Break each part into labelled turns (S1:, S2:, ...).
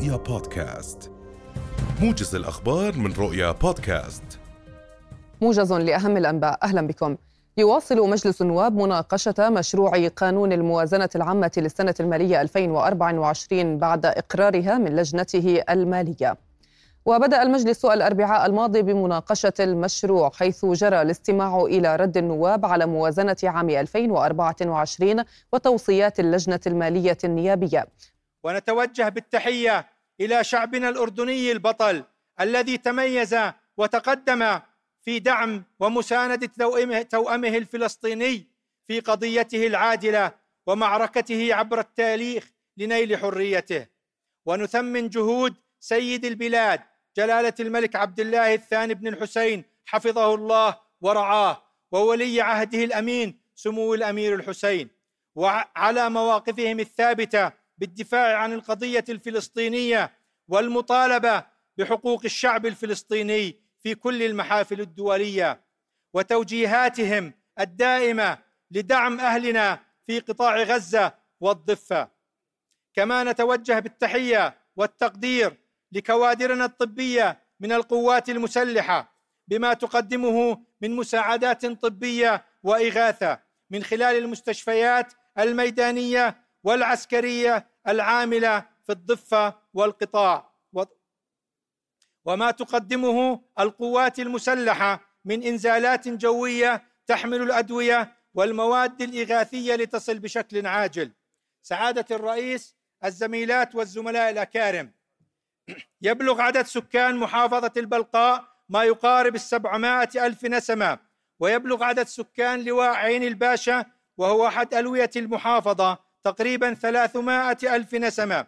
S1: رؤيا بودكاست. موجز الأخبار من رؤيا بودكاست.
S2: موجز لأهم الأنباء أهلا بكم. يواصل مجلس النواب مناقشة مشروع قانون الموازنة العامة للسنة المالية 2024 بعد إقرارها من لجنته المالية. وبدأ المجلس الأربعاء الماضي بمناقشة المشروع حيث جرى الاستماع إلى رد النواب على موازنة عام 2024 وتوصيات اللجنة المالية النيابية.
S3: ونتوجه بالتحية إلى شعبنا الأردني البطل الذي تميز وتقدم في دعم ومساندة توأمه, الفلسطيني في قضيته العادلة ومعركته عبر التاريخ لنيل حريته. ونثمن جهود سيد البلاد جلالة الملك عبد الله الثاني بن الحسين حفظه الله ورعاه وولي عهده الأمين سمو الأمير الحسين. وعلى مواقفهم الثابتة بالدفاع عن القضية الفلسطينية والمطالبة بحقوق الشعب الفلسطيني في كل المحافل الدولية وتوجيهاتهم الدائمة لدعم أهلنا في قطاع غزة والضفة. كما نتوجه بالتحية والتقدير لكوادرنا الطبية من القوات المسلحة بما تقدمه من مساعدات طبية وإغاثة من خلال المستشفيات الميدانية والعسكرية العاملة في الضفة والقطاع. وما تقدمه القوات المسلحة من إنزالات جوية تحمل الأدوية والمواد الإغاثية لتصل بشكل عاجل. سعادة الرئيس الزميلات والزملاء الأكارم. يبلغ عدد سكان محافظة البلقاء ما يقارب السبعمائة ألف نسمة ويبلغ عدد سكان لواء عين الباشا وهو أحد ألوية المحافظة تقريبا ثلاثمائة ألف نسمة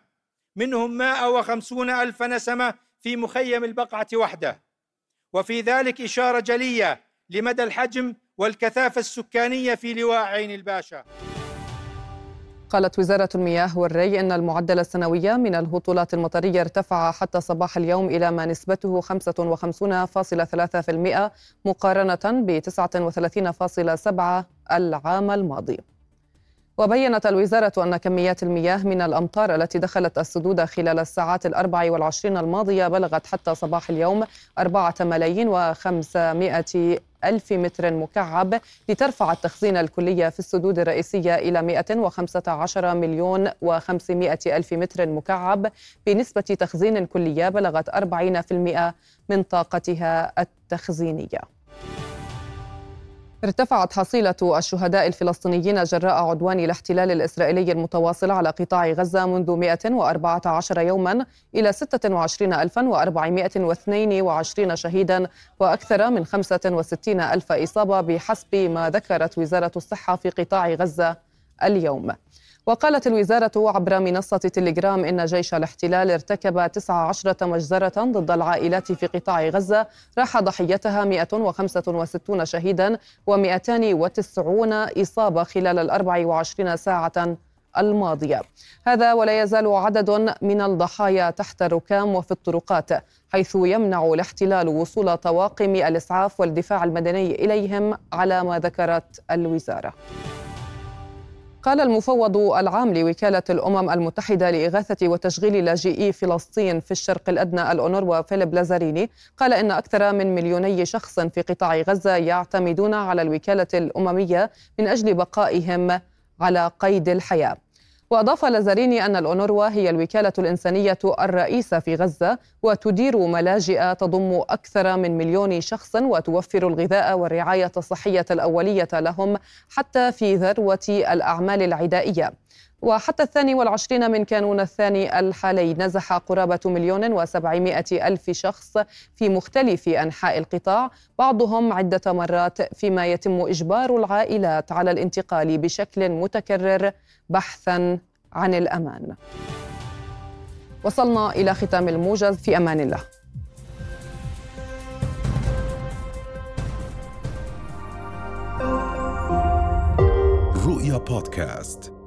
S3: منهم مائة وخمسون ألف نسمة في مخيم البقعة وحده. وفي ذلك إشارة جلية لمدى الحجم والكثافة السكانية في لواء عين الباشا.
S2: قالت وزارة المياه والري إن المعدل السنوي من الهطولات المطرية ارتفع حتى صباح اليوم إلى ما نسبته 55.3% مقارنة ب 39.7 العام الماضي. وبينت الوزارة أن كميات المياه من الأمطار التي دخلت السدود خلال الساعات الأربع والعشرين الماضية بلغت حتى صباح اليوم أربعة ملايين وخمسمائة ألف متر مكعب لترفع التخزين الكلي في السدود الرئيسية إلى 115 مليون و500 ألف متر مكعب بنسبة تخزين كلية بلغت 40% من طاقتها التخزينية. ارتفعت حصيلة الشهداء الفلسطينيين جراء عدوان الاحتلال الإسرائيلي المتواصل على قطاع غزة منذ 114 يوما إلى 26422 شهيدا وأكثر من 65 ألف إصابة بحسب ما ذكرت وزارة الصحة في قطاع غزة. اليوم. وقالت الوزارة عبر منصة تليجرام إن جيش الاحتلال ارتكب 19 مجزرة ضد العائلات في قطاع غزة راح ضحيتها 165 شهيدا و290 إصابة خلال ال 24 ساعة الماضية. هذا ولا يزال عدد من الضحايا تحت الركام وفي الطرقات حيث يمنع الاحتلال وصول طواقم الإسعاف والدفاع المدني إليهم على ما ذكرت الوزارة. قال المفوض العام لوكالة الأمم المتحدة لإغاثة وتشغيل لاجئي فلسطين في الشرق الأدنى الأونروا فيليب لازاريني. قال إن أكثر من مليوني شخص في قطاع غزة يعتمدون على الوكالة الأممية من أجل بقائهم على قيد الحياة. وأضاف لازاريني أن الأونروا هي الوكالة الإنسانية الرئيسة في غزة وتدير ملاجئ تضم أكثر من مليون شخص وتوفر الغذاء والرعاية الصحية الأولية لهم حتى في ذروة الأعمال العدائية. وحتى الثاني والعشرين من كانون الثاني الحالي نزح قرابة مليون وسبعمائة ألف شخص في مختلف أنحاء القطاع بعضهم عدة مرات فيما يتم إجبار العائلات على الانتقال بشكل متكرر بحثا عن الأمان. وصلنا إلى ختام الموجز في أمان الله.
S1: رؤيا بودكاست.